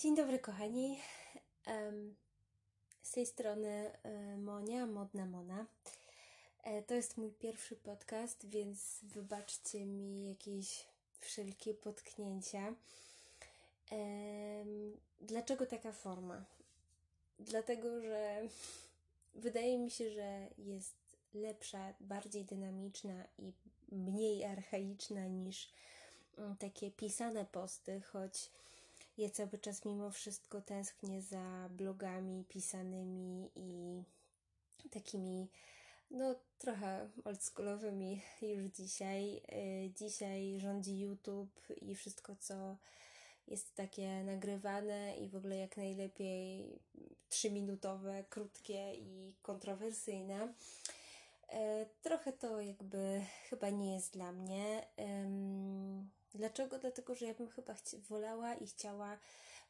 Dzień dobry, kochani. Z tej strony e, Monia, Modna Mona. E, to jest mój pierwszy podcast, więc wybaczcie mi jakieś wszelkie potknięcia. Dlaczego taka forma? Dlatego, że wydaje mi się, że jest lepsza, bardziej dynamiczna i mniej archaiczna niż mm, takie pisane posty, choć ja cały czas mimo wszystko tęsknię za blogami pisanymi i takimi no trochę oldschoolowymi już dzisiaj. Y, dzisiaj rządzi YouTube i wszystko co jest takie nagrywane i w ogóle jak najlepiej trzyminutowe, krótkie i kontrowersyjne. Y, trochę to jakby chyba nie jest dla mnie. Dlaczego? Dlatego, że ja bym chyba wolała i chciała,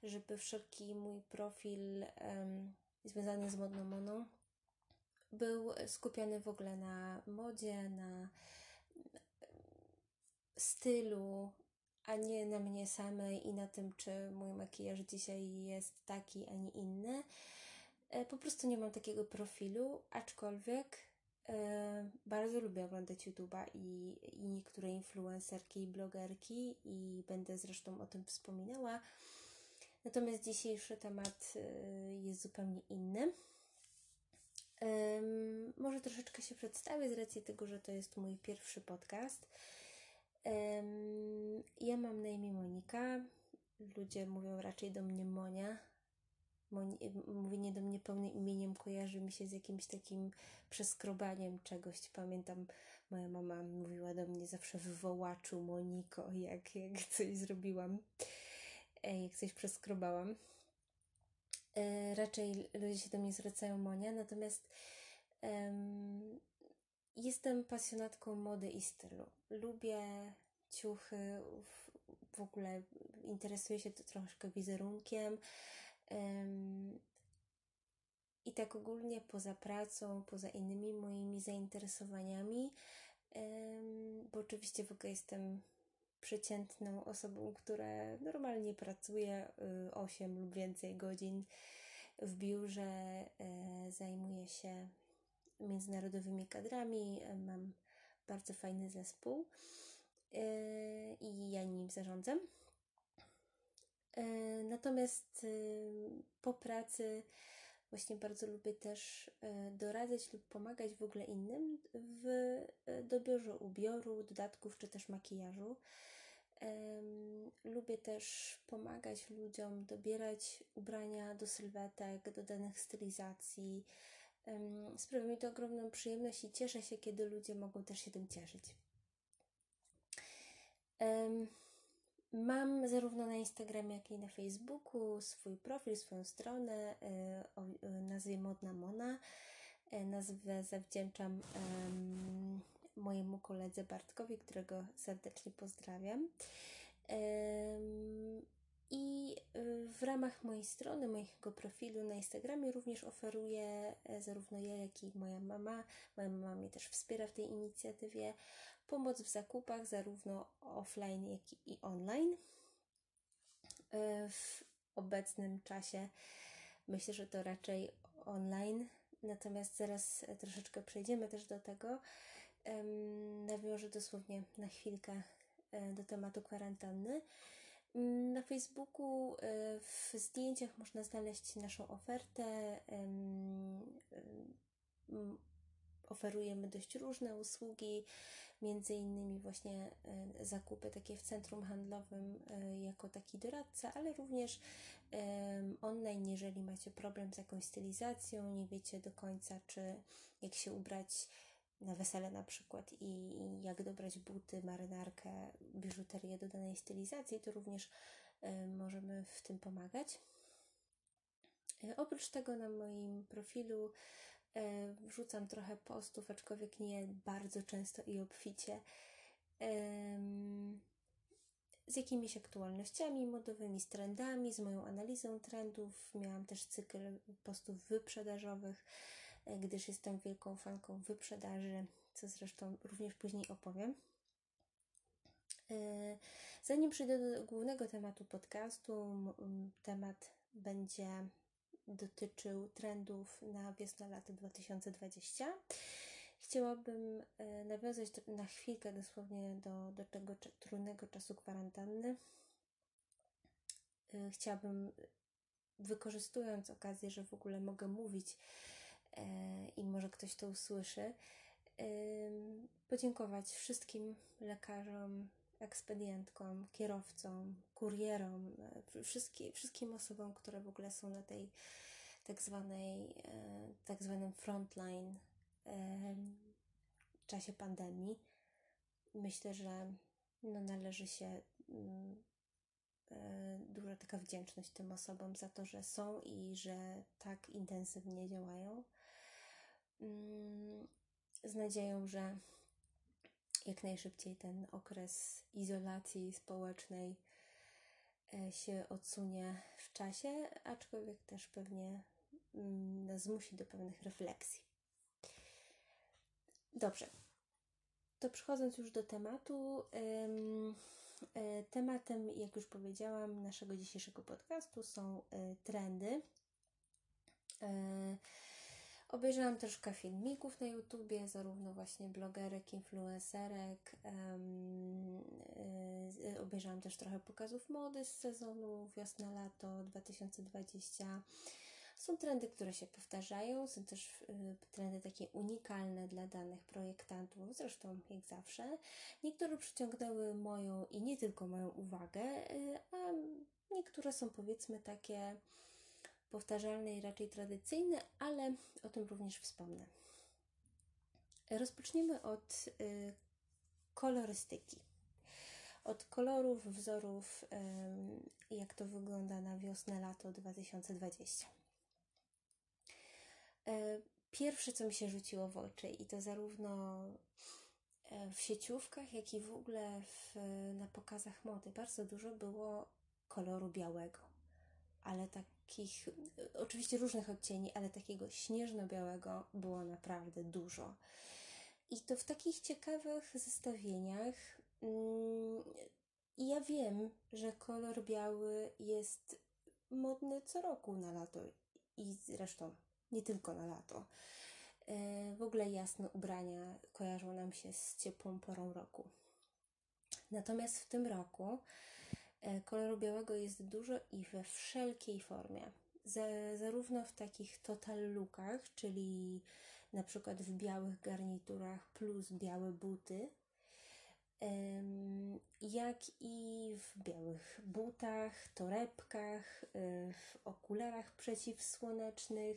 żeby wszelki mój profil um, związany z modną moną był skupiony w ogóle na modzie, na stylu, a nie na mnie samej i na tym, czy mój makijaż dzisiaj jest taki, a nie inny. E, po prostu nie mam takiego profilu, aczkolwiek bardzo lubię oglądać YouTube'a i, i niektóre influencerki i blogerki i będę zresztą o tym wspominała. Natomiast dzisiejszy temat e, jest zupełnie inny. Może troszeczkę się przedstawię z racji tego, że to jest mój pierwszy podcast. Ja mam na imię Monika. Ludzie mówią raczej do mnie Monia, mówienie do mnie pełnym imieniem kojarzy mi się z jakimś takim przeskrobaniem czegoś. Pamiętam, moja mama mówiła do mnie zawsze w wołaczu Moniko, jak, jak coś zrobiłam, e, jak coś przeskrobałam. E, raczej ludzie się do mnie zwracają Monia, natomiast um, jestem pasjonatką mody i stylu. Lubię ciuchy, w, w ogóle interesuję się troszkę wizerunkiem, i tak ogólnie poza pracą, poza innymi moimi zainteresowaniami, bo oczywiście w ogóle jestem przeciętną osobą, która normalnie pracuje 8 y, lub więcej godzin w biurze, e, zajmuję się międzynarodowymi kadrami, e, mam bardzo fajny zespół e, i ja nim zarządzam. E, natomiast y, po pracy właśnie bardzo lubię też e, doradzać lub pomagać w ogóle innym w e, dobiorze ubioru, dodatków czy też makijażu. Lubię też pomagać ludziom dobierać ubrania do sylwetek, do danych stylizacji. Sprawia mi to ogromną przyjemność i cieszę się, kiedy ludzie mogą też się tym cieszyć. Mam zarówno na Instagramie, jak i na Facebooku swój profil, swoją stronę e, o e, nazwie Modna Mona. E, nazwę zawdzięczam mojemu koledze Bartkowi, którego serdecznie pozdrawiam. I w ramach mojej strony, mojego profilu na Instagramie również oferuję zarówno ja, jak i moja mama. Moja mama mnie też wspiera w tej inicjatywie pomoc w zakupach, zarówno offline, jak i online. E, w obecnym czasie myślę, że to raczej online, natomiast zaraz troszeczkę przejdziemy też do tego. Nawiążę dosłownie na chwilkę e, do tematu kwarantanny. Na Facebooku e, w zdjęciach można znaleźć naszą ofertę oferujemy dość różne usługi, między innymi właśnie e, zakupy takie w centrum handlowym e, jako taki doradca, ale również online, jeżeli macie problem z jakąś stylizacją, nie wiecie do końca, czy jak się ubrać na wesele na przykład i jak dobrać buty, marynarkę, biżuterię do danej stylizacji, to również e, możemy w tym pomagać. Oprócz tego na moim profilu wrzucam trochę postów, aczkolwiek nie bardzo często i obficie. Z jakimiś aktualnościami modowymi, z trendami, z moją analizą trendów. Miałam też cykl postów wyprzedażowych, e, gdyż jestem wielką fanką wyprzedaży, co zresztą również później opowiem. Zanim przejdę do głównego tematu podcastu, temat będzie dotyczył trendów na wiosnę-lato 2020. Chciałabym e, nawiązać na chwilkę dosłownie do, do tego trudnego czasu kwarantanny. E, chciałabym, wykorzystując okazję, że w ogóle mogę mówić e, i może ktoś to usłyszy, podziękować wszystkim lekarzom, ekspedientkom, kierowcom, kurierom, wszystkim, wszystkim osobom, które w ogóle są na tej tak zwanej, tak zwanym frontline w czasie pandemii. Myślę, że no, należy się mm, e, duża taka wdzięczność tym osobom za to, że są i że tak intensywnie działają. Mm, z nadzieją, że jak najszybciej ten okres izolacji społecznej e, się odsunie w czasie, aczkolwiek też pewnie mm, nas zmusi do pewnych refleksji. Dobrze. To przechodząc już do tematu, e, tematem, jak już powiedziałam, naszego dzisiejszego podcastu są e, trendy. Obejrzałam troszkę filmików na YouTubie, zarówno właśnie blogerek, influencerek. obejrzałam też trochę pokazów mody z sezonu wiosna-lato 2020. Są trendy, które się powtarzają, są też y, trendy takie unikalne dla danych projektantów, zresztą jak zawsze. Niektóre przyciągnęły moją i nie tylko moją uwagę, y, a niektóre są powiedzmy takie powtarzalne i raczej tradycyjne, ale o tym również wspomnę. Rozpoczniemy od y, kolorystyki. Od kolorów, wzorów, jak to wygląda na wiosnę, lato 2020. E, pierwsze, co mi się rzuciło w oczy, i to zarówno e, w sieciówkach, jak i w ogóle w, na pokazach mody, bardzo dużo było koloru białego, ale takich, oczywiście różnych odcieni, ale takiego śnieżno-białego było naprawdę dużo. I to w takich ciekawych zestawieniach. Mm, I ja wiem, że kolor biały jest modny co roku na lato i zresztą nie tylko na lato. E, w ogóle jasne ubrania kojarzą nam się z ciepłą porą roku. Natomiast w tym roku e, koloru białego jest dużo i we wszelkiej formie. zarówno w takich total lookach, czyli na przykład w białych garniturach plus białe buty, jak i w białych butach, torebkach, y, w okularach przeciwsłonecznych,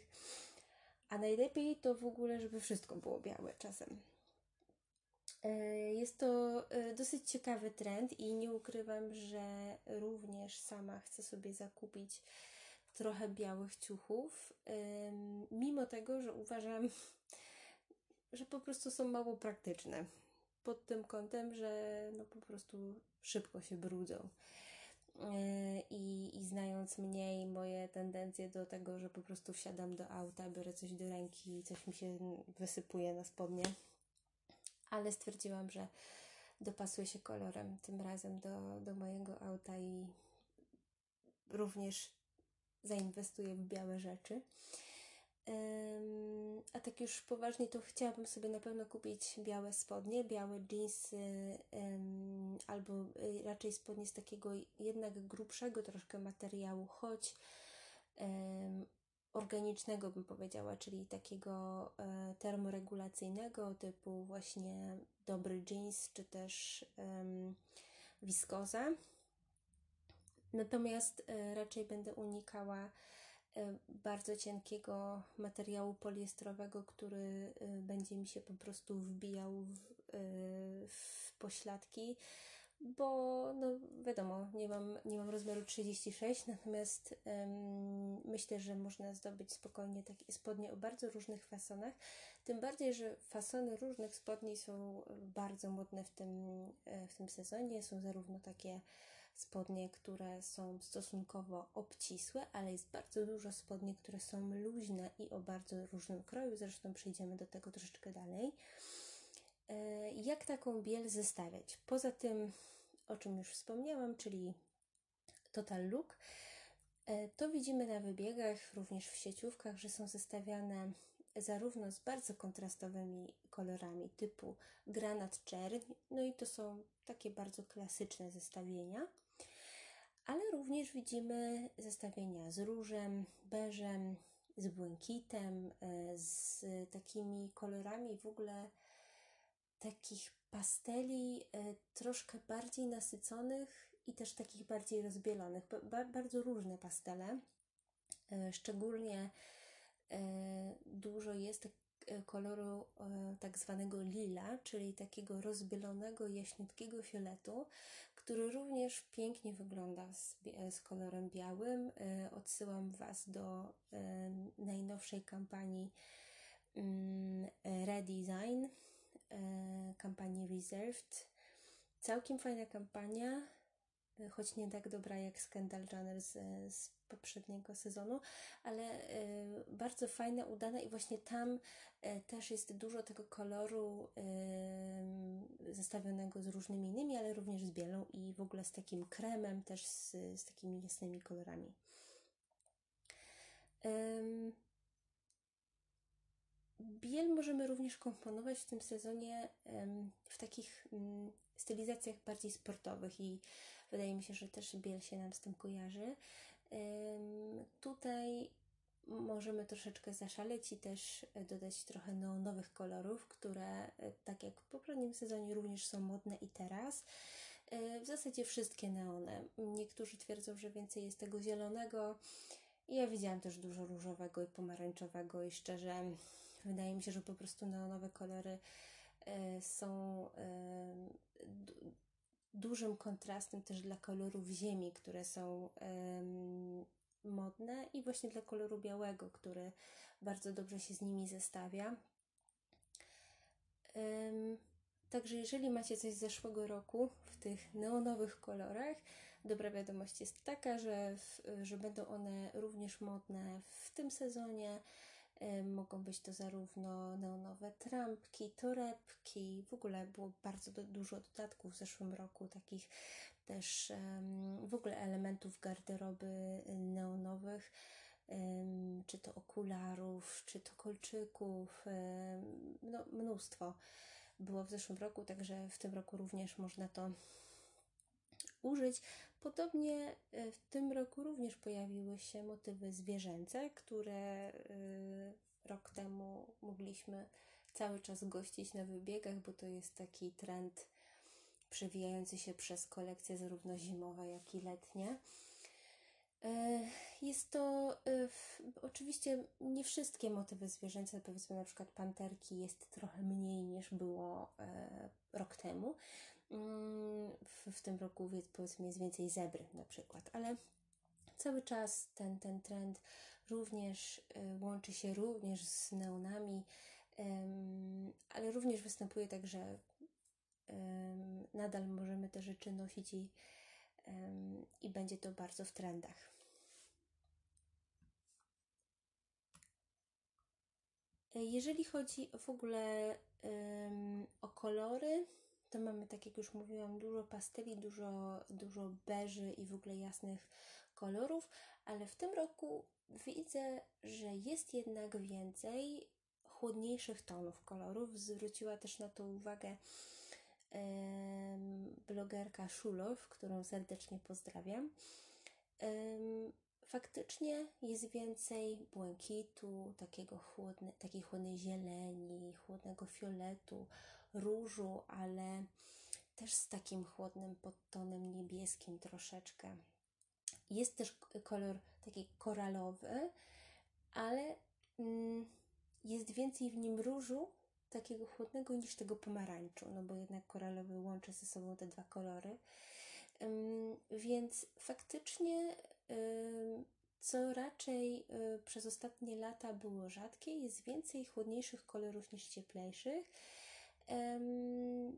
a najlepiej to w ogóle, żeby wszystko było białe czasem. E, jest to e, dosyć ciekawy trend i nie ukrywam, że również sama chcę sobie zakupić trochę białych ciuchów, mimo tego, że uważam, że po prostu są mało praktyczne pod tym kątem, że no po prostu szybko się brudzą. E, I, I znając mnie i moje tendencje do tego, że po prostu wsiadam do auta, biorę coś do ręki i coś mi się wysypuje na spodnie, ale stwierdziłam, że dopasuję się kolorem tym razem do, do mojego auta i również zainwestuję w białe rzeczy. A tak już poważnie, to chciałabym sobie na pewno kupić białe spodnie, białe jeansy, albo y, raczej spodnie z takiego jednak grubszego troszkę materiału, choć organicznego bym powiedziała, czyli takiego e, termoregulacyjnego typu właśnie dobry jeans, czy też wiskoza. Natomiast e, raczej będę unikała E, bardzo cienkiego materiału poliestrowego, który będzie mi się po prostu wbijał w, w pośladki, bo no wiadomo, nie mam, nie mam rozmiaru 36, natomiast myślę, że można zdobyć spokojnie takie spodnie o bardzo różnych fasonach. Tym bardziej, że fasony różnych spodni są bardzo modne w tym, w tym sezonie. Są zarówno takie spodnie, które są stosunkowo obcisłe, ale jest bardzo dużo spodni, które są luźne i o bardzo różnym kroju. Zresztą przejdziemy do tego troszeczkę dalej. E, jak taką biel zestawiać? Poza tym o czym już wspomniałam, czyli Total Look, e, to widzimy na wybiegach, również w sieciówkach, że są zestawiane zarówno z bardzo kontrastowymi kolorami typu granat czerń, no i to są takie bardzo klasyczne zestawienia, ale również widzimy zestawienia z różem, beżem, z błękitem, e, z takimi kolorami w ogóle takich pasteli e, troszkę bardziej nasyconych i też takich bardziej rozbielonych. Bardzo różne pastele. E, szczególnie dużo jest koloru tak zwanego lila, czyli takiego rozbielonego, jaśniutkiego fioletu, który również pięknie wygląda z, z kolorem białym. E, odsyłam Was do e, najnowszej kampanii mm, Redesign, e, kampanii Reserved. Całkiem fajna kampania, choć nie tak dobra jak Scandal Runner z, z poprzedniego sezonu, ale y, bardzo fajna, udana i właśnie tam też jest dużo tego koloru zestawionego z różnymi innymi, ale również z bielą i w ogóle z takim kremem, też z, z takimi jasnymi kolorami. Biel możemy również komponować w tym sezonie w takich mm, stylizacjach bardziej sportowych i wydaje mi się, że też biel się nam z tym kojarzy. Tutaj możemy troszeczkę zaszaleć i też dodać trochę neonowych kolorów, które e, tak jak w poprzednim sezonie również są modne i teraz. E, w zasadzie wszystkie neony. Niektórzy twierdzą, że więcej jest tego zielonego. Ja widziałam też dużo różowego i pomarańczowego i szczerze wydaje mi się, że po prostu neonowe kolory e, są dużym kontrastem też dla kolorów ziemi, które są modne i właśnie dla koloru białego, który bardzo dobrze się z nimi zestawia. Także jeżeli macie coś z zeszłego roku w tych neonowych kolorach, dobra wiadomość jest taka, że, w, że będą one również modne w tym sezonie. Mogą być to zarówno neonowe trampki, torebki, w ogóle było bardzo do, dużo dodatków w zeszłym roku, takich też um, w ogóle elementów garderoby neonowych, um, czy to okularów, czy to kolczyków, um, no mnóstwo było w zeszłym roku, także w tym roku również można to użyć. Podobnie e, w tym roku również pojawiły się motywy zwierzęce, które e, rok temu mogliśmy cały czas gościć na wybiegach, bo to jest taki trend przewijający się przez kolekcje zarówno zimowe, jak i letnie. E, jest to oczywiście nie wszystkie motywy zwierzęce, powiedzmy na przykład panterki jest trochę mniej niż było rok temu, w, w tym roku powiedzmy jest więcej zebry na przykład, ale cały czas ten, ten trend również y, łączy się również z neonami, ale również występuje tak, że nadal możemy te rzeczy nosić i, i będzie to bardzo w trendach. Jeżeli chodzi w ogóle o kolory, to mamy, tak jak już mówiłam, dużo pasteli, dużo, dużo beży i w ogóle jasnych kolorów, ale w tym roku widzę, że jest jednak więcej chłodniejszych tonów kolorów. Zwróciła też na to uwagę um, blogerka Szulow, którą serdecznie pozdrawiam. Um, faktycznie jest więcej błękitu, takiego chłodne, takiej chłodnej zieleni, chłodnego fioletu, różu, ale też z takim chłodnym podtonem niebieskim troszeczkę. Jest też kolor taki koralowy, ale mm, jest więcej w nim różu takiego chłodnego niż tego pomarańczu, no bo jednak koralowy łączy ze sobą te dwa kolory. Więc faktycznie co raczej y, przez ostatnie lata było rzadkie, jest więcej chłodniejszych kolorów niż cieplejszych.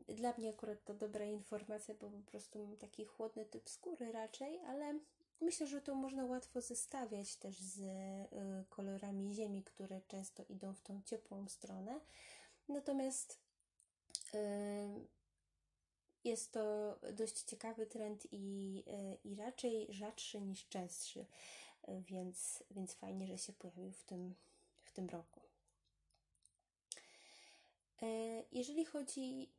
Dla mnie akurat to dobra informacja, bo po prostu mam taki chłodny typ skóry raczej, ale myślę, że to można łatwo zestawiać też z y, kolorami ziemi, które często idą w tą ciepłą stronę. Natomiast jest to dość ciekawy trend i, i raczej rzadszy niż częstszy, więc, więc fajnie, że się pojawił w tym, w tym roku. Jeżeli chodzi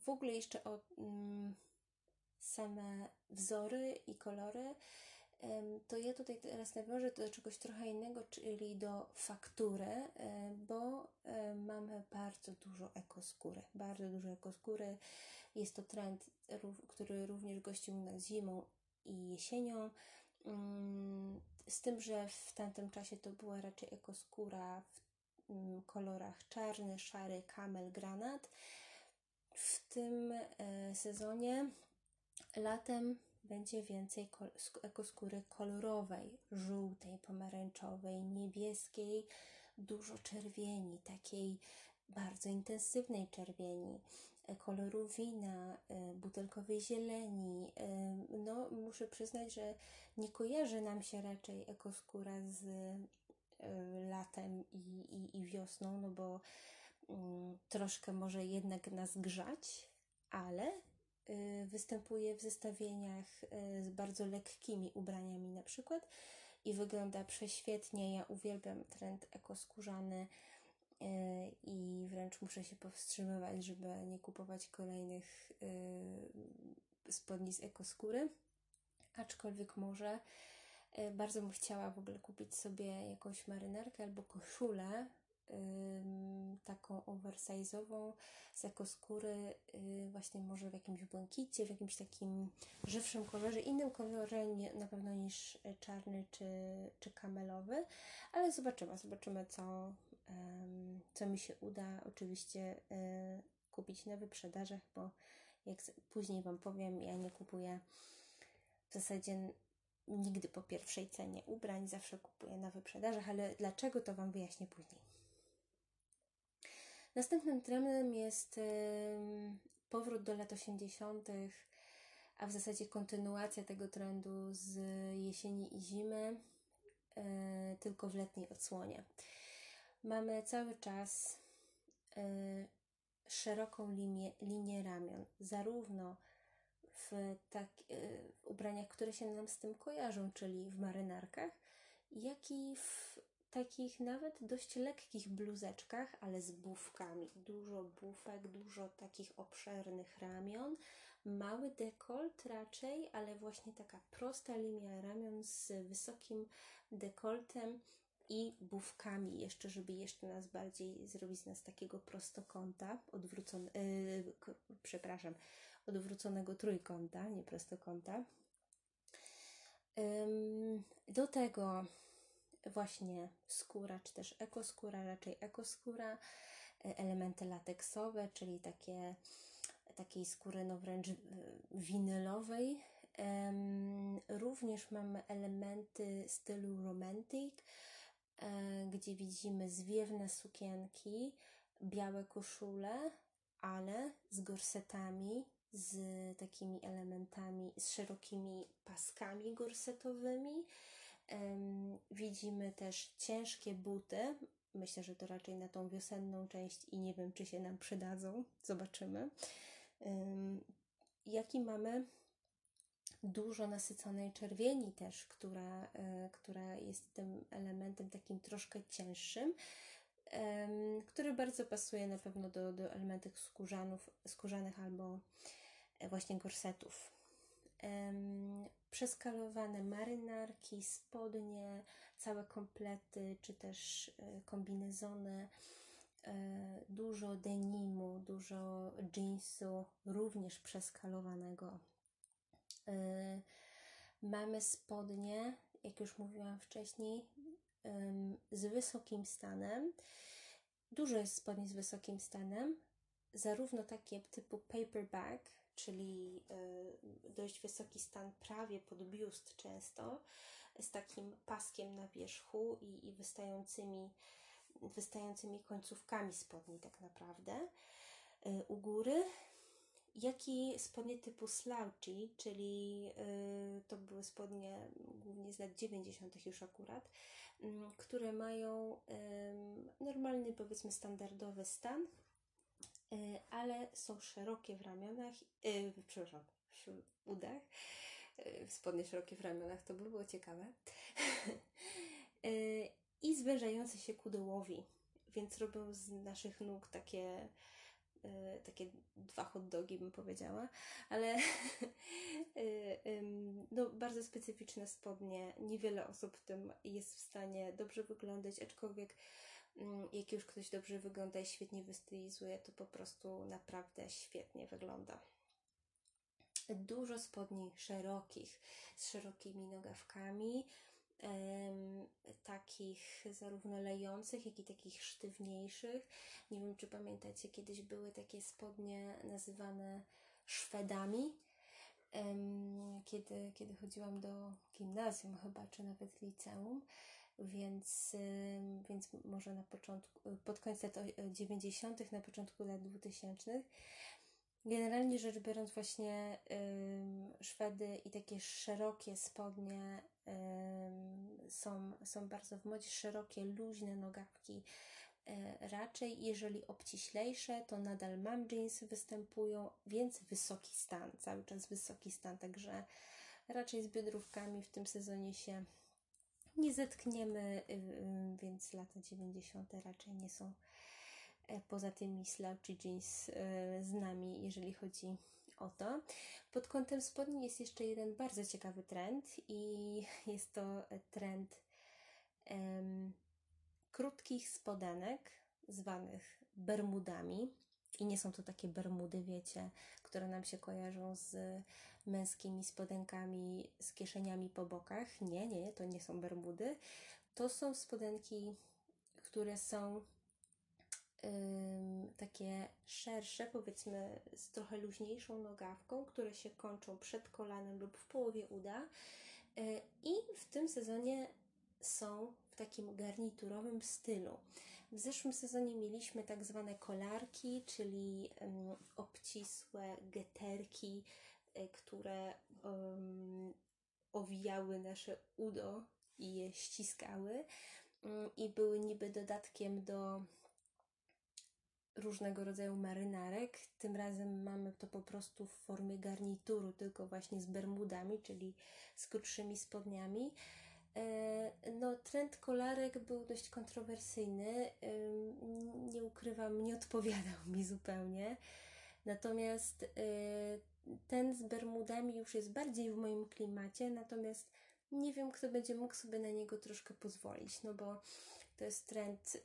w ogóle jeszcze o mm, same wzory i kolory, to ja tutaj teraz nawiążę do czegoś trochę innego, czyli do faktury, bo mamy bardzo dużo ekoskóry. Bardzo dużo ekoskóry. Jest to trend, który również gościł nas zimą i jesienią. Mm, z tym, że w tamtym czasie to była raczej ekoskóra w kolorach czarny, szary, kamel, granat. W tym e, sezonie latem będzie więcej ekoskóry kolorowej, żółtej, pomarańczowej, niebieskiej, dużo czerwieni, takiej bardzo intensywnej czerwieni, e, koloru wina, e, butelkowej zieleni. No, muszę przyznać, że nie kojarzy nam się raczej ekoskóra z latem i, i, i wiosną, no bo mm, troszkę może jednak nas grzać, ale Y, występuje w zestawieniach y, z bardzo lekkimi ubraniami na przykład i wygląda prześwietnie. Ja uwielbiam trend ekoskórzany y, i wręcz muszę się powstrzymywać, żeby nie kupować kolejnych spodni z ekoskóry. Aczkolwiek może bardzo bym chciała w ogóle kupić sobie jakąś marynarkę albo koszulę taką oversize'ową z ekoskóry, yy, właśnie może w jakimś błękicie, w jakimś takim żywszym kolorze, innym kolorze nie, na pewno niż czarny czy, czy kamelowy, ale zobaczymy, zobaczymy co, co mi się uda oczywiście kupić na wyprzedażach, bo jak później Wam powiem, ja nie kupuję w zasadzie nigdy po pierwszej cenie ubrań, zawsze kupuję na wyprzedażach, ale dlaczego to Wam wyjaśnię później. Następnym trendem jest powrót do lat 80., a w zasadzie kontynuacja tego trendu z jesieni i zimy, e, tylko w letniej odsłonie. Mamy cały czas e, szeroką linię, linię ramion, zarówno w, tak, e, w ubraniach, które się nam z tym kojarzą, czyli w marynarkach, jak i w takich nawet dość lekkich bluzeczkach, ale z bufkami. Dużo bufek, dużo takich obszernych ramion, mały dekolt raczej, ale właśnie taka prosta linia ramion z wysokim dekoltem i bufkami jeszcze, żeby jeszcze nas bardziej zrobić z nas takiego prostokąta, odwrócone, yy, przepraszam, odwróconego trójkąta, nie prostokąta. Do tego właśnie skóra, czy też ekoskóra, raczej ekoskóra, e, elementy lateksowe, czyli takie, takiej skóry no wręcz e, winylowej. Również mamy elementy stylu romantic, e, gdzie widzimy zwiewne sukienki, białe koszule, ale z gorsetami, z takimi elementami, z szerokimi paskami gorsetowymi, Widzimy też ciężkie buty. Myślę, że to raczej na tą wiosenną część i nie wiem, czy się nam przydadzą. Zobaczymy. Jaki mamy dużo nasyconej czerwieni też, która, e, która jest tym elementem takim troszkę cięższym, który bardzo pasuje na pewno do, do elementów skórzanów, skórzanych albo właśnie gorsetów przeskalowane marynarki, spodnie, całe komplety, czy też e, kombinezony, e, dużo denimu, dużo jeansu, również przeskalowanego. E, mamy spodnie, jak już mówiłam wcześniej, z wysokim stanem. Dużo jest spodni z wysokim stanem, zarówno takie typu paperback, czyli y, dość wysoki stan prawie pod biust często, z takim paskiem na wierzchu i, i wystającymi, wystającymi końcówkami spodni tak naprawdę y, u góry, jak i spodnie typu slouchy, czyli y, to były spodnie głównie z lat 90. już akurat, które mają normalny, powiedzmy, standardowy stan, ale są szerokie w ramionach, yy, przepraszam, w udach. Yy, spodnie szerokie w ramionach, to by było ciekawe. yy, I zwężające się ku dołowi, więc robią z naszych nóg takie takie dwa hot dogi, bym powiedziała, ale no, bardzo specyficzne spodnie. Niewiele osób w tym jest w stanie dobrze wyglądać, aczkolwiek jak już ktoś dobrze wygląda i świetnie wystylizuje, to po prostu naprawdę świetnie wygląda. Dużo spodni szerokich, z szerokimi nogawkami, takich zarówno lejących, jak i takich sztywniejszych. Nie wiem, czy pamiętacie, kiedyś były takie spodnie nazywane Szwedami. kiedy, kiedy chodziłam do gimnazjum chyba, czy nawet liceum, więc, więc może na początku, pod koniec lat 90., na początku lat 2000 Generalnie rzecz biorąc, właśnie Szwedy i takie szerokie spodnie są, są bardzo w modzie, szerokie, luźne nogawki. E, raczej, jeżeli obciślejsze, to nadal mam jeans występują, więc wysoki stan, cały czas wysoki stan, także raczej z biodrówkami w tym sezonie się nie zetkniemy, więc lata 90. raczej nie są E, poza tymi slouchy jeans e, z nami, jeżeli chodzi o to. Pod kątem spodni jest jeszcze jeden bardzo ciekawy trend i jest to trend um, krótkich spodenek zwanych bermudami. I nie są to takie bermudy, wiecie, które nam się kojarzą z męskimi spodenkami z kieszeniami po bokach. Nie, nie, to nie są bermudy. To są spodenki, które są takie szersze, powiedzmy z trochę luźniejszą nogawką, które się kończą przed kolanem lub w połowie uda. Y, I w tym sezonie są w takim garniturowym stylu. W zeszłym sezonie mieliśmy tak zwane kolarki, czyli obcisłe geterki, y, które owijały nasze udo i je ściskały um, i były niby dodatkiem do różnego rodzaju marynarek. Tym razem mamy to po prostu w formie garnituru, tylko właśnie z bermudami, czyli z krótszymi spodniami. E, no, trend kolarek był dość kontrowersyjny. Nie ukrywam, nie odpowiadał mi zupełnie. Natomiast e, ten z bermudami już jest bardziej w moim klimacie, natomiast nie wiem, kto będzie mógł sobie na niego troszkę pozwolić, no bo to jest trend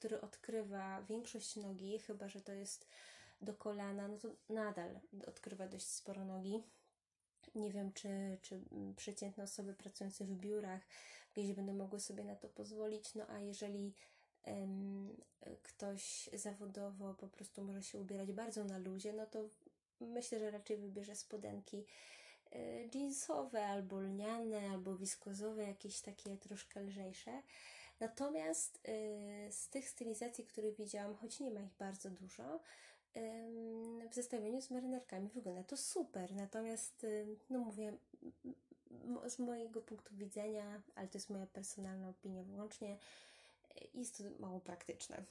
który odkrywa większość nogi, chyba że to jest do kolana, no to nadal odkrywa dość sporo nogi. Nie wiem, czy, czy przeciętne osoby pracujące w biurach gdzieś będą mogły sobie na to pozwolić. No a jeżeli um, ktoś zawodowo po prostu może się ubierać bardzo na luzie, no to myślę, że raczej wybierze spodenki e, jeansowe, albo lniane, albo wiskozowe, jakieś takie troszkę lżejsze. Natomiast y, z tych stylizacji, które widziałam, choć nie ma ich bardzo dużo, w zestawieniu z marynarkami wygląda to super. Natomiast, no mówię, z mojego punktu widzenia, ale to jest moja personalna opinia wyłącznie, jest to mało praktyczne.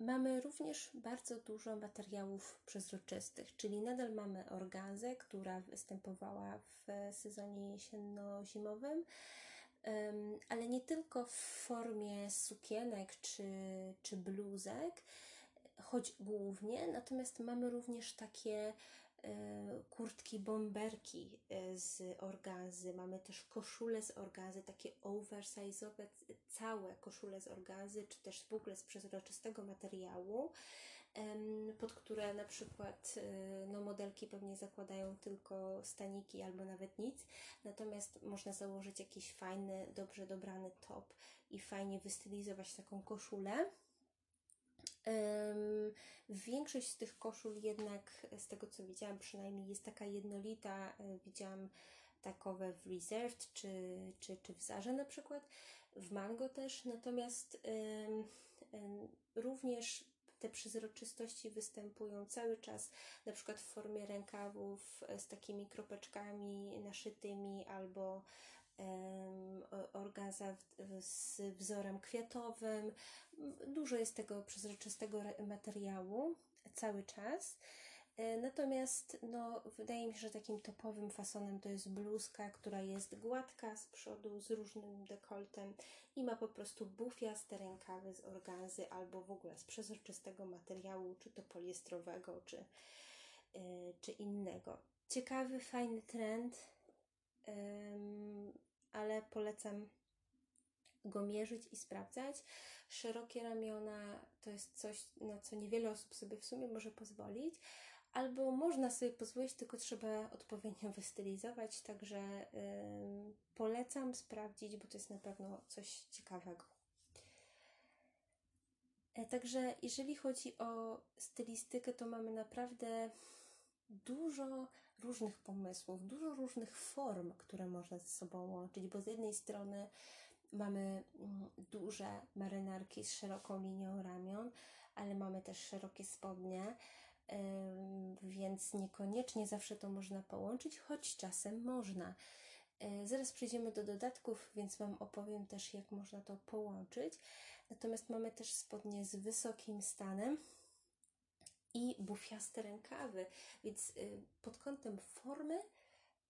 Mamy również bardzo dużo materiałów przezroczystych, czyli nadal mamy orgazę, która występowała w sezonie jesienno-zimowym, ale nie tylko w formie sukienek czy, czy bluzek, choć głównie, natomiast mamy również takie E, kurtki bomberki e, z orgazy, mamy też koszule z orgazy, takie oversize'owe, całe koszule z orgazy, czy też w ogóle z przezroczystego materiału, pod które na przykład e, no, modelki pewnie zakładają tylko staniki albo nawet nic, natomiast można założyć jakiś fajny, dobrze dobrany top i fajnie wystylizować taką koszulę. Większość z tych koszul jednak, z tego co widziałam przynajmniej, jest taka jednolita. E, widziałam takowe w Reserved czy, czy, czy w Zarze na przykład, w Mango też, natomiast również te przezroczystości występują cały czas, na przykład w formie rękawów e, z takimi kropeczkami naszytymi albo organza z wzorem kwiatowym. Dużo jest tego przezroczystego materiału cały czas. E, natomiast no, wydaje mi się, że takim topowym fasonem to jest bluzka, która jest gładka z przodu, z różnym dekoltem i ma po prostu bufiaste rękawy z organzy albo w ogóle z przezroczystego materiału, czy to poliestrowego, czy, yy, czy innego. Ciekawy, fajny trend, yy, ale polecam go mierzyć i sprawdzać. Szerokie ramiona to jest coś, na co niewiele osób sobie w sumie może pozwolić, albo można sobie pozwolić, tylko trzeba odpowiednio wystylizować, także yy, polecam sprawdzić, bo to jest na pewno coś ciekawego. E, także jeżeli chodzi o stylistykę, to mamy naprawdę dużo różnych pomysłów, dużo różnych form, które można ze sobą łączyć, bo z jednej strony mamy mm, duże marynarki z szeroką linią ramion, ale mamy też szerokie spodnie, więc niekoniecznie zawsze to można połączyć, choć czasem można. E, zaraz przejdziemy do dodatków, więc Wam opowiem też, jak można to połączyć. Natomiast mamy też spodnie z wysokim stanem i bufiaste rękawy, więc y, pod kątem formy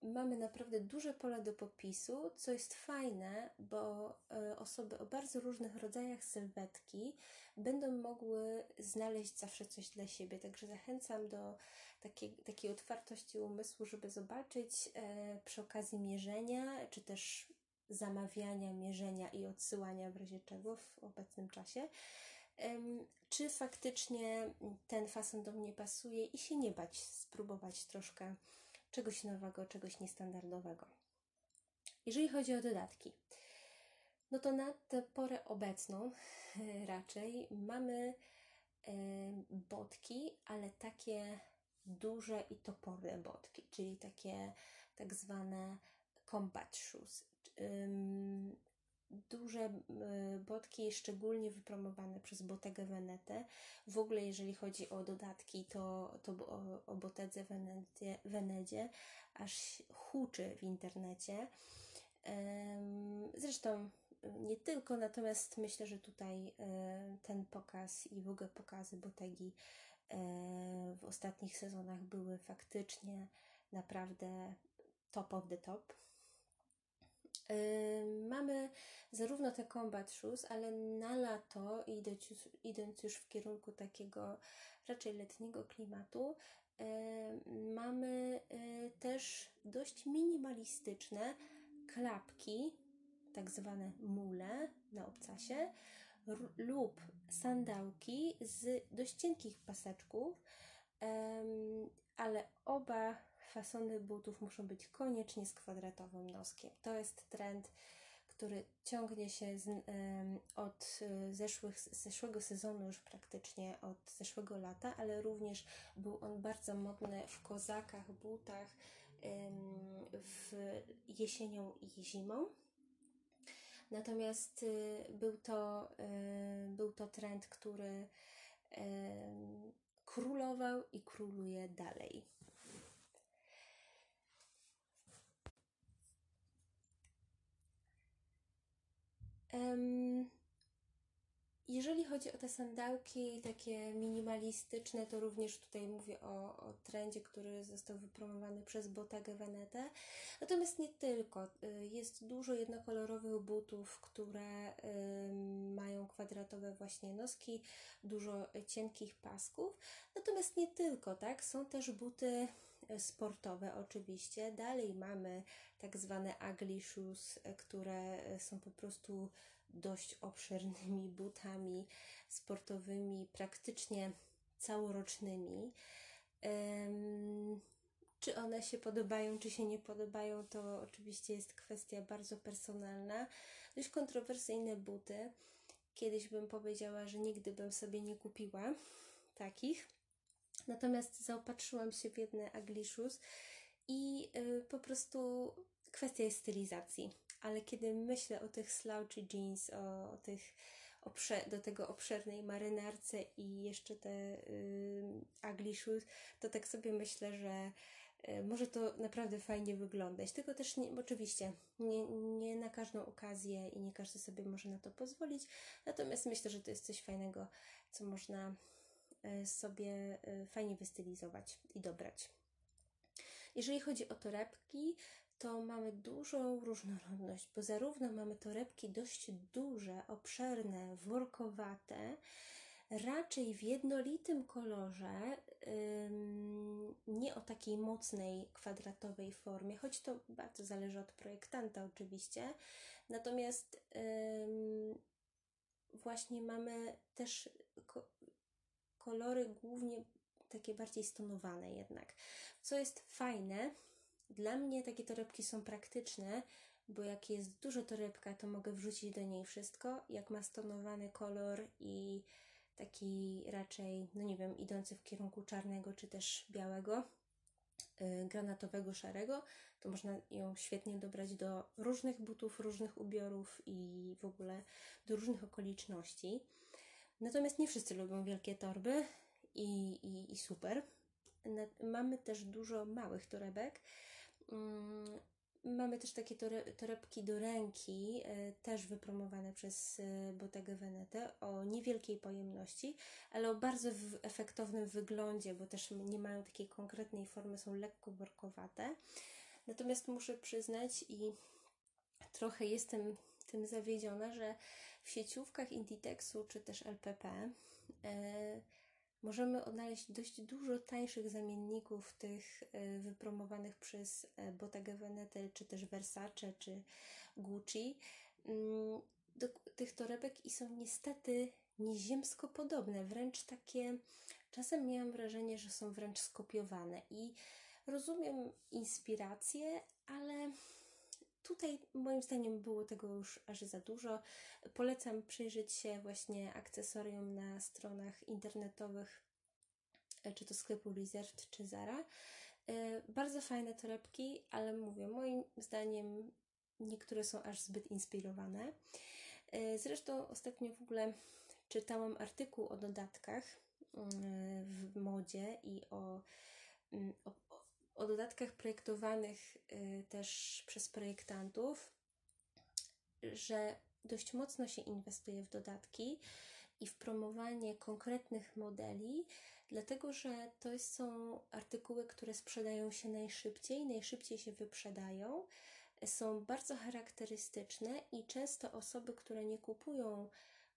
mamy naprawdę duże pole do popisu, co jest fajne, bo e, osoby o bardzo różnych rodzajach sylwetki będą mogły znaleźć zawsze coś dla siebie. Także zachęcam do takiej, takiej otwartości umysłu, żeby zobaczyć e, przy okazji mierzenia, czy też zamawiania, mierzenia i odsyłania w razie czego w obecnym czasie. Czy faktycznie ten fason do mnie pasuje i się nie bać spróbować troszkę czegoś nowego, czegoś niestandardowego. Jeżeli chodzi o dodatki, no to na tę porę obecną raczej mamy botki, ale takie duże i toporne botki, czyli takie tak zwane combat shoes duże botki, szczególnie wypromowane przez Bottega Venete. W ogóle, jeżeli chodzi o dodatki, to, to o, o Bottedze Venedzie aż huczy w internecie. Zresztą nie tylko, natomiast myślę, że tutaj e, ten pokaz i w ogóle pokazy Bottegi e, w ostatnich sezonach były faktycznie naprawdę top of the top. Mamy zarówno te combat shoes, ale na lato, idąc już, idąc już w kierunku takiego raczej letniego klimatu, mamy y, też dość minimalistyczne klapki, tak zwane mule na obcasie, lub sandałki z dość cienkich paseczków, ale oba fasony butów muszą być koniecznie z kwadratowym noskiem. To jest trend, który ciągnie się z, od e, zeszłych, zeszłego sezonu już praktycznie, od zeszłego lata, ale również był on bardzo modny w kozakach, butach, w jesienią i zimą. Natomiast e, był to, e, był to trend, który królował i króluje dalej. Jeżeli chodzi o te sandałki takie minimalistyczne, to również tutaj mówię o, o trendzie, który został wypromowany przez Bottega Veneta. Natomiast nie tylko. Y, jest dużo jednokolorowych butów, które mają kwadratowe właśnie noski, dużo cienkich pasków. Natomiast nie tylko, tak? Są też buty sportowe oczywiście. Dalej mamy tak zwane ugly shoes, które są po prostu dość obszernymi butami sportowymi, praktycznie całorocznymi. Czy one się podobają, czy się nie podobają, to oczywiście jest kwestia bardzo personalna. Dość kontrowersyjne buty. Kiedyś bym powiedziała, że nigdy bym sobie nie kupiła takich. Natomiast zaopatrzyłam się w jedne ugly shoes i y, po prostu kwestia jest stylizacji. Ale kiedy myślę o tych slouchy jeans, o, o tych do tego obszernej marynarce i jeszcze te y, ugly shoes, to tak sobie myślę, że e, może to naprawdę fajnie wyglądać. Tylko też nie, oczywiście nie, nie na każdą okazję i nie każdy sobie może na to pozwolić. Natomiast myślę, że to jest coś fajnego, co można sobie e, fajnie wystylizować i dobrać. Jeżeli chodzi o torebki, to mamy dużą różnorodność, bo zarówno mamy torebki dość duże, obszerne, workowate, raczej w jednolitym kolorze, nie o takiej mocnej kwadratowej formie, choć to bardzo zależy od projektanta oczywiście. Natomiast właśnie mamy też kolory głównie takie bardziej stonowane jednak. Co jest fajne, dla mnie takie torebki są praktyczne, bo jak jest dużo torebka, to mogę wrzucić do niej wszystko. Jak ma stonowany kolor i taki raczej, no nie wiem, idący w kierunku czarnego czy też białego, yy, granatowego, szarego, to można ją świetnie dobrać do różnych butów, różnych ubiorów i w ogóle do różnych okoliczności. Natomiast nie wszyscy lubią wielkie torby i, i, i super. Mamy też dużo małych torebek. Mm, Mamy też takie torebki do ręki, e, też wypromowane przez e, Bottega Veneta o niewielkiej pojemności, ale o bardzo efektownym wyglądzie, bo też nie mają takiej konkretnej formy, są lekko workowate. Natomiast muszę przyznać i trochę jestem tym zawiedziona, że w sieciówkach Inditexu czy też LPP e, możemy odnaleźć dość dużo tańszych zamienników tych e, wypromowanych przez e, Bottega Veneta, czy też Versace, czy Gucci. Mm, do tych torebek i są niestety nieziemsko podobne, wręcz takie, czasem miałam wrażenie, że są wręcz skopiowane i rozumiem inspirację, ale tutaj moim zdaniem było tego już aż za dużo. Polecam przyjrzeć się właśnie akcesorium na stronach internetowych, e, czy to sklepu Reserved, czy Zara. E, bardzo fajne torebki, ale mówię, moim zdaniem niektóre są aż zbyt inspirowane. E, zresztą ostatnio w ogóle czytałam artykuł o dodatkach mm, w modzie i o, mm, o, o dodatkach projektowanych y, też przez projektantów, że dość mocno się inwestuje w dodatki i w promowanie konkretnych modeli, dlatego że to są artykuły, które sprzedają się najszybciej, najszybciej się wyprzedają, są bardzo charakterystyczne i często osoby, które nie kupują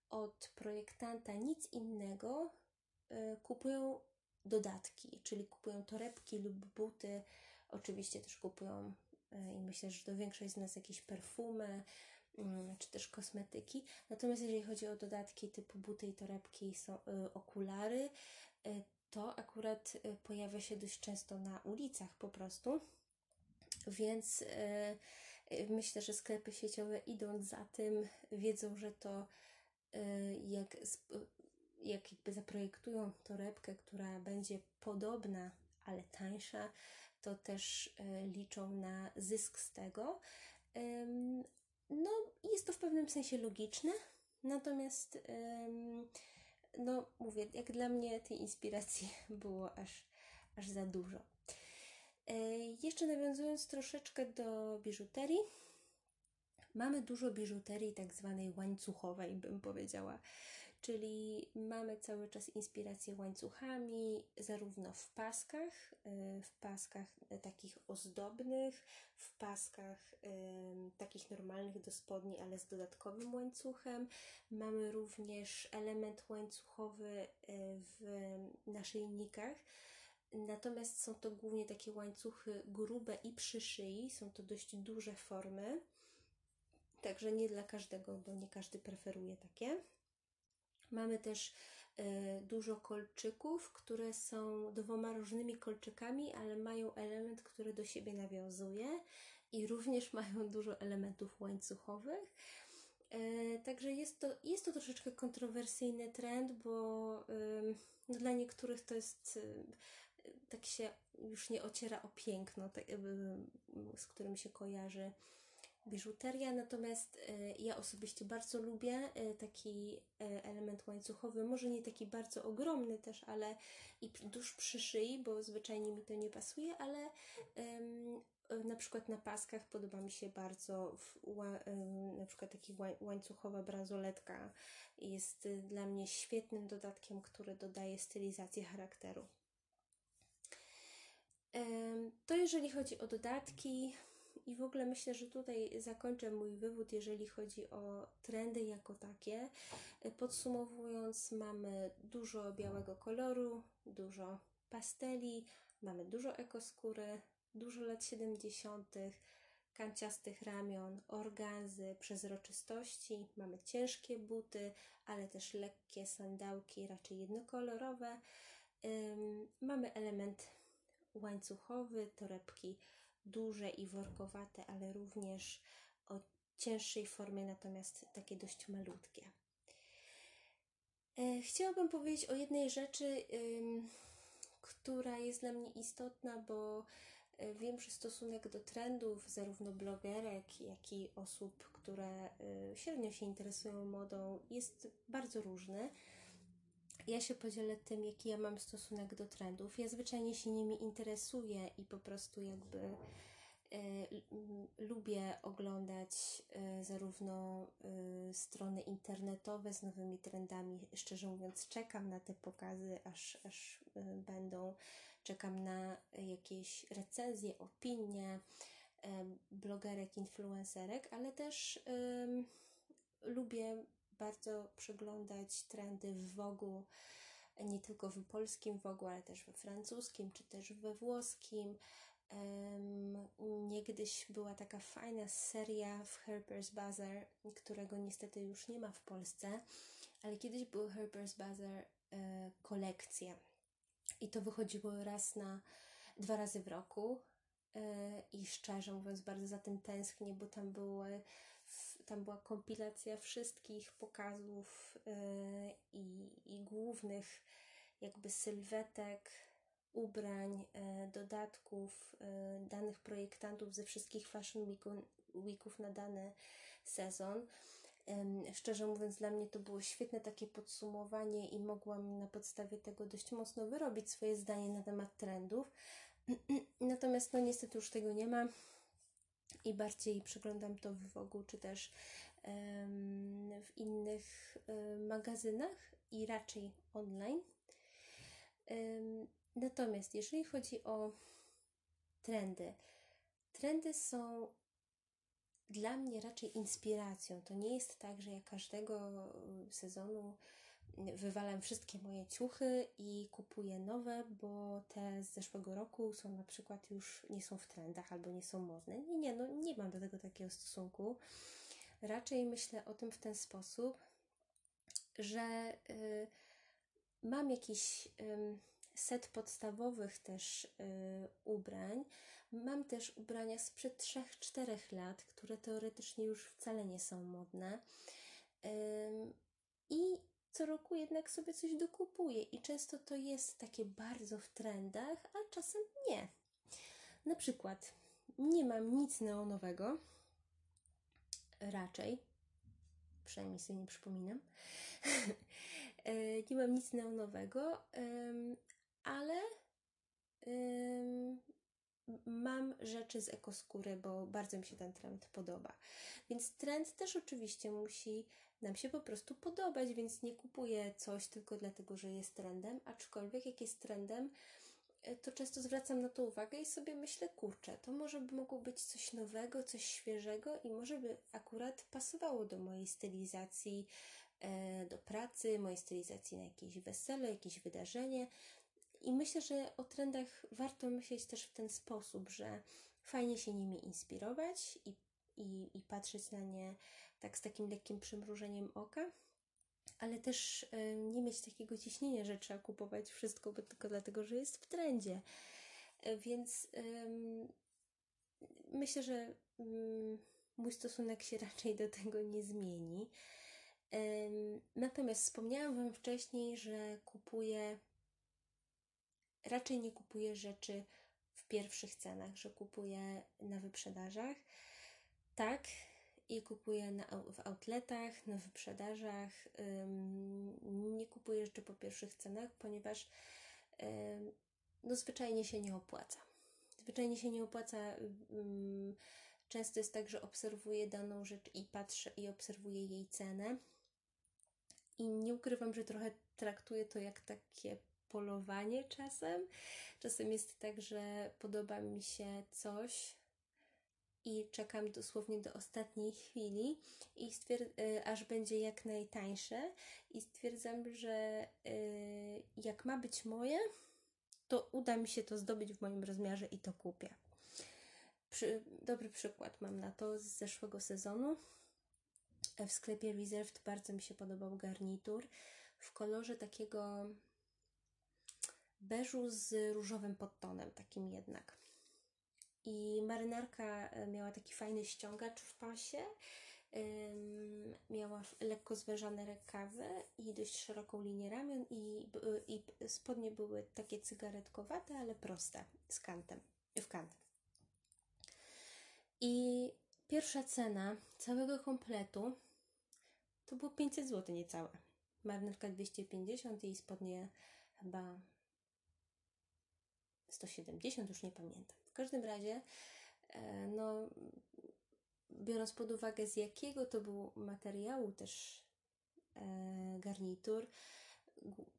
od projektanta nic innego, y, kupują dodatki, czyli kupują torebki lub buty. Oczywiście też kupują e, i myślę, że to większość z nas jakieś perfumy mm, czy też kosmetyki. Natomiast jeżeli chodzi o dodatki typu buty i torebki, są y, okulary, y, to akurat pojawia się dość często na ulicach po prostu. Więc myślę, że sklepy sieciowe idąc za tym, wiedzą, że to jak jak jakby zaprojektują torebkę, która będzie podobna, ale tańsza, to też e, liczą na zysk z tego. No, jest to w pewnym sensie logiczne, natomiast no, mówię, jak dla mnie tej inspiracji było aż, aż za dużo. E, jeszcze nawiązując troszeczkę do biżuterii, mamy dużo biżuterii tak zwanej łańcuchowej, bym powiedziała czyli mamy cały czas inspirację łańcuchami, zarówno w paskach, y, w paskach y, takich ozdobnych, w paskach takich normalnych do spodni, ale z dodatkowym łańcuchem. Mamy również element łańcuchowy y, w naszyjnikach. Natomiast są to głównie takie łańcuchy grube i przy szyi, są to dość duże formy. Także nie dla każdego, bo nie każdy preferuje takie. Mamy też y, dużo kolczyków, które są dwoma różnymi kolczykami, ale mają element, który do siebie nawiązuje i również mają dużo elementów łańcuchowych. Y, także jest to, jest to troszeczkę kontrowersyjny trend, bo no dla niektórych to jest tak się już nie ociera o piękno, z którym się kojarzy biżuteria, natomiast ja osobiście bardzo lubię taki element łańcuchowy, może nie taki bardzo ogromny też, ale i tuż przy szyi, bo zwyczajnie mi to nie pasuje, ale na przykład na paskach podoba mi się bardzo na przykład taki łańcuchowa bransoletka jest dla mnie świetnym dodatkiem, który dodaje stylizację charakteru. To jeżeli chodzi o dodatki i w ogóle myślę, że tutaj zakończę mój wywód, jeżeli chodzi o trendy jako takie. Podsumowując, mamy dużo białego koloru, dużo pasteli, mamy dużo ekoskóry, dużo lat 70., kanciastych ramion, organzy, przezroczystości, mamy ciężkie buty, ale też lekkie sandałki, raczej jednokolorowe. mamy element łańcuchowy, torebki duże i workowate, ale również o cięższej formie, natomiast takie dość malutkie. E, chciałabym powiedzieć o jednej rzeczy, która jest dla mnie istotna, bo e, wiem, że stosunek do trendów zarówno blogerek, jak i osób, które e, średnio się interesują modą, jest bardzo różny. Ja się podzielę tym, jaki ja mam stosunek do trendów. Ja zwyczajnie się nimi interesuję i po prostu jakby y, lubię oglądać y, zarówno y, strony internetowe z nowymi trendami. Szczerze mówiąc, czekam na te pokazy, aż, aż będą. Czekam na jakieś recenzje, opinie blogerek, influencerek, ale też lubię bardzo przeglądać trendy w Wogu, nie tylko w polskim Wogu, ale też we francuskim, czy też we włoskim. Um, niegdyś była taka fajna seria w Harper's Bazaar, którego niestety już nie ma w Polsce, ale kiedyś był Harper's Bazaar e, kolekcje i to wychodziło raz na dwa razy w roku e, i szczerze mówiąc bardzo za tym tęsknię, bo tam były tam była kompilacja wszystkich pokazów yy, i, i głównych jakby sylwetek, ubrań, yy, dodatków, yy, danych projektantów ze wszystkich Fashion Weeków na dany sezon. Szczerze mówiąc, dla mnie to było świetne takie podsumowanie i mogłam na podstawie tego dość mocno wyrobić swoje zdanie na temat trendów. Natomiast no niestety już tego nie ma i bardziej przeglądam to w Wogu, czy też w innych magazynach i raczej online. Natomiast jeżeli chodzi o trendy, trendy są dla mnie raczej inspiracją. To nie jest tak, że ja każdego sezonu wywalam wszystkie moje ciuchy i kupuję nowe, bo te z zeszłego roku są na przykład już nie są w trendach albo nie są modne. Nie, nie, no nie mam do tego takiego stosunku. Raczej myślę o tym w ten sposób, że y, mam jakiś y, set podstawowych też y, ubrań. Mam też ubrania sprzed 3-4 lat, które teoretycznie już wcale nie są modne. I co roku jednak sobie coś dokupuję i często to jest takie bardzo w trendach, a czasem nie. Na przykład nie mam nic neonowego, raczej, przynajmniej sobie nie przypominam. E, nie mam nic neonowego, ale mam rzeczy z ekoskóry, bo bardzo mi się ten trend podoba. Więc trend też oczywiście musi nam się po prostu podobać, więc nie kupuję coś tylko dlatego, że jest trendem, aczkolwiek jak jest trendem, e, to często zwracam na to uwagę i sobie myślę, kurczę, to może by mogło być coś nowego, coś świeżego i może by akurat pasowało do mojej stylizacji e, do pracy, mojej stylizacji na jakieś wesele, jakieś wydarzenie. I myślę, że o trendach warto myśleć też w ten sposób, że fajnie się nimi inspirować i, i, i patrzeć na nie tak z takim lekkim przymrużeniem oka, ale też y, nie mieć takiego ciśnienia, że trzeba kupować wszystko bo tylko dlatego, że jest w trendzie. Y, więc y, myślę, że mój stosunek się raczej do tego nie zmieni. Natomiast wspomniałam Wam wcześniej, że kupuję, raczej nie kupuję rzeczy w pierwszych cenach, że kupuję na wyprzedażach. tak i kupuję na, w outletach, na wyprzedażach. Nie kupuję jeszcze po pierwszych cenach, ponieważ no, zwyczajnie się nie opłaca. Zwyczajnie się nie opłaca. Często jest tak, że obserwuję daną rzecz i patrzę i obserwuję jej cenę. I nie ukrywam, że trochę traktuję to jak takie polowanie czasem. Czasem jest tak, że podoba mi się coś, i czekam dosłownie do ostatniej chwili, i stwierd- y, aż będzie jak najtańsze. I stwierdzam, że y, jak ma być moje, to uda mi się to zdobyć w moim rozmiarze i to kupię. Przy, dobry przykład mam na to z zeszłego sezonu. W sklepie Reserved bardzo mi się podobał garnitur w kolorze takiego beżu z różowym podtonem, takim jednak. I marynarka e, miała taki fajny ściągacz w pasie. Miała lekko zwężane rękawy i dość szeroką linię ramion i, i spodnie były takie cygaretkowate, ale proste, z kantem, w kant. I pierwsza cena całego kompletu to było 500 zł niecałe. Marynarka 250 i spodnie chyba 170, już nie pamiętam każdym razie, e, no, biorąc pod uwagę z jakiego to był materiału też e, garnitur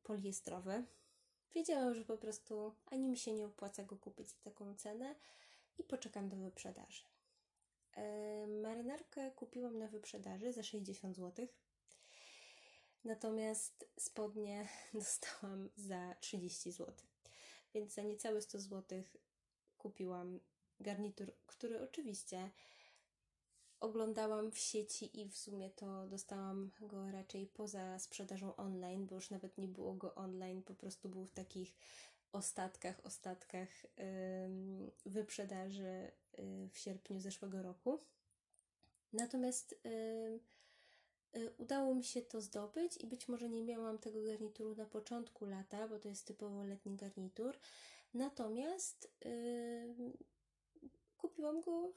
poliestrowy, wiedziałam, że po prostu ani mi się nie opłaca go kupić za taką cenę i poczekam do wyprzedaży. E, marynarkę kupiłam na wyprzedaży za 60 zł. Natomiast spodnie dostałam za 30 zł. Więc za niecałe 100 zł kupiłam garnitur, który oczywiście oglądałam w sieci i w sumie to dostałam go raczej poza sprzedażą online, bo już nawet nie było go online, po prostu był w takich ostatkach, ostatkach wyprzedaży yy, w sierpniu zeszłego roku. Natomiast yy, udało mi się to zdobyć i być może nie miałam tego garnituru na początku lata, bo to jest typowo letni garnitur, Natomiast yy, kupiłam go,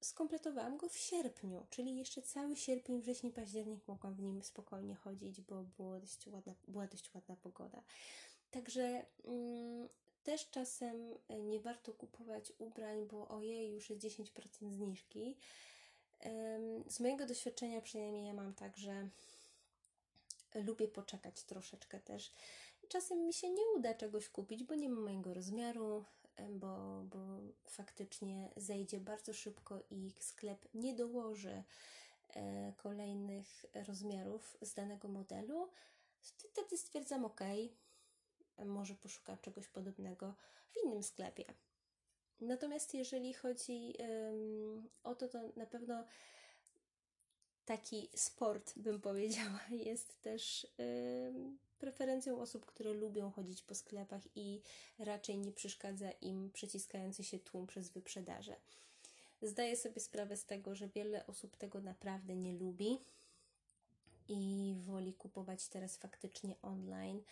skompletowałam go w sierpniu, czyli jeszcze cały sierpień, wrzesień, październik mogłam w nim spokojnie chodzić, bo było dość ładna, była dość ładna pogoda. Także yy, też czasem nie warto kupować ubrań, bo ojej, już jest 10% zniżki. Z mojego doświadczenia przynajmniej ja mam tak, że lubię poczekać troszeczkę też czasem mi się nie uda czegoś kupić, bo nie ma mojego rozmiaru, bo, bo faktycznie zejdzie bardzo szybko i sklep nie dołoży e, kolejnych rozmiarów z danego modelu. Wtedy stwierdzam, ok, może poszukam czegoś podobnego w innym sklepie. Natomiast jeżeli chodzi um, o to, to na pewno taki sport, bym powiedziała, jest też preferencją osób, które lubią chodzić po sklepach i raczej nie przeszkadza im przyciskający się tłum przez wyprzedaże. Zdaję sobie sprawę z tego, że wiele osób tego naprawdę nie lubi i woli kupować teraz faktycznie online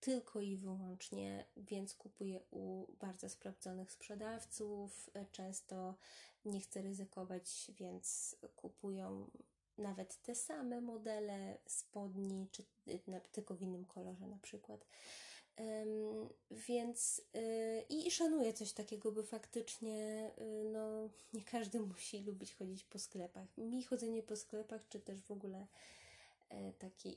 tylko i wyłącznie, więc kupuję u bardzo sprawdzonych sprzedawców. Często nie chcę ryzykować, więc kupują nawet te same modele spodni, czy y, tylko w innym kolorze na przykład. Um, więc yy, i szanuję coś takiego, bo faktycznie yy, no, nie każdy musi lubić chodzić po sklepach. Mi chodzenie po sklepach, czy też w ogóle yy, takie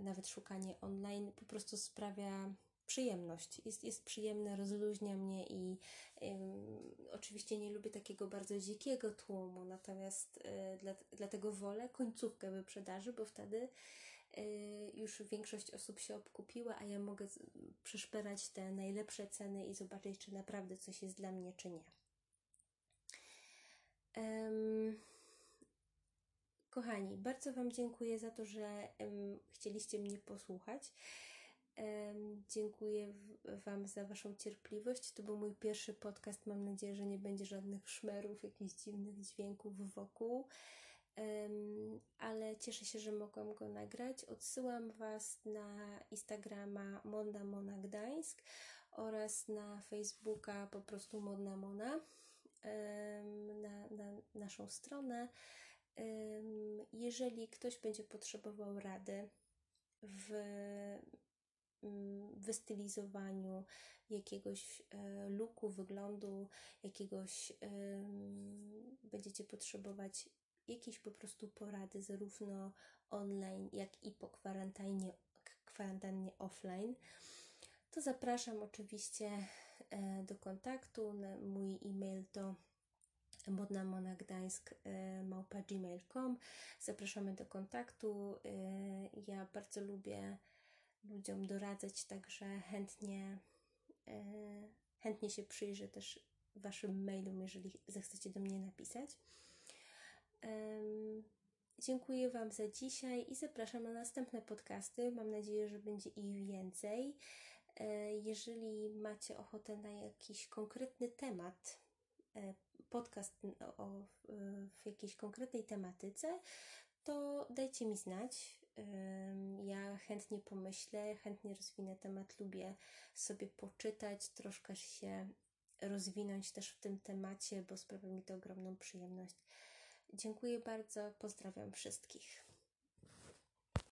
nawet szukanie online po prostu sprawia przyjemność. Jest, jest przyjemne, rozluźnia mnie i oczywiście nie lubię takiego bardzo dzikiego tłumu, natomiast y, dla, dlatego wolę końcówkę wyprzedaży, bo wtedy y, już większość osób się obkupiła, a ja mogę przeszperać te najlepsze ceny i zobaczyć, czy naprawdę coś jest dla mnie, czy nie. Kochani, bardzo Wam dziękuję za to, że chcieliście mnie posłuchać. Dziękuję Wam za Waszą cierpliwość. To był mój pierwszy podcast. Mam nadzieję, że nie będzie żadnych szmerów, jakichś dziwnych dźwięków wokół. ale cieszę się, że mogłam go nagrać. Odsyłam Was na Instagrama Monda Mona Gdańsk oraz na Facebooka po prostu Modna Mona. Na, na, na naszą stronę. Jeżeli ktoś będzie potrzebował rady w wystylizowaniu jakiegoś e, luku, wyglądu, jakiegoś będziecie potrzebować jakieś po prostu porady, zarówno online, jak i po kwarantannie, kwarantannie offline, to zapraszam oczywiście e, do kontaktu. Mój e-mail to modnamonagdańsk.gmail.com Zapraszamy do kontaktu. E, ja bardzo lubię ludziom doradzać, także chętnie, e, chętnie się przyjrzę też Waszym mailom, jeżeli zechcecie do mnie napisać. Dziękuję Wam za dzisiaj i zapraszam na następne podcasty. Mam nadzieję, że będzie ich więcej. E, jeżeli macie ochotę na jakiś konkretny temat, e, podcast o, w jakiejś konkretnej tematyce, to dajcie mi znać. Ja chętnie pomyślę, chętnie rozwinę temat, lubię sobie poczytać, troszkę się rozwinąć też w tym temacie, bo sprawia mi to ogromną przyjemność. Dziękuję bardzo, pozdrawiam wszystkich.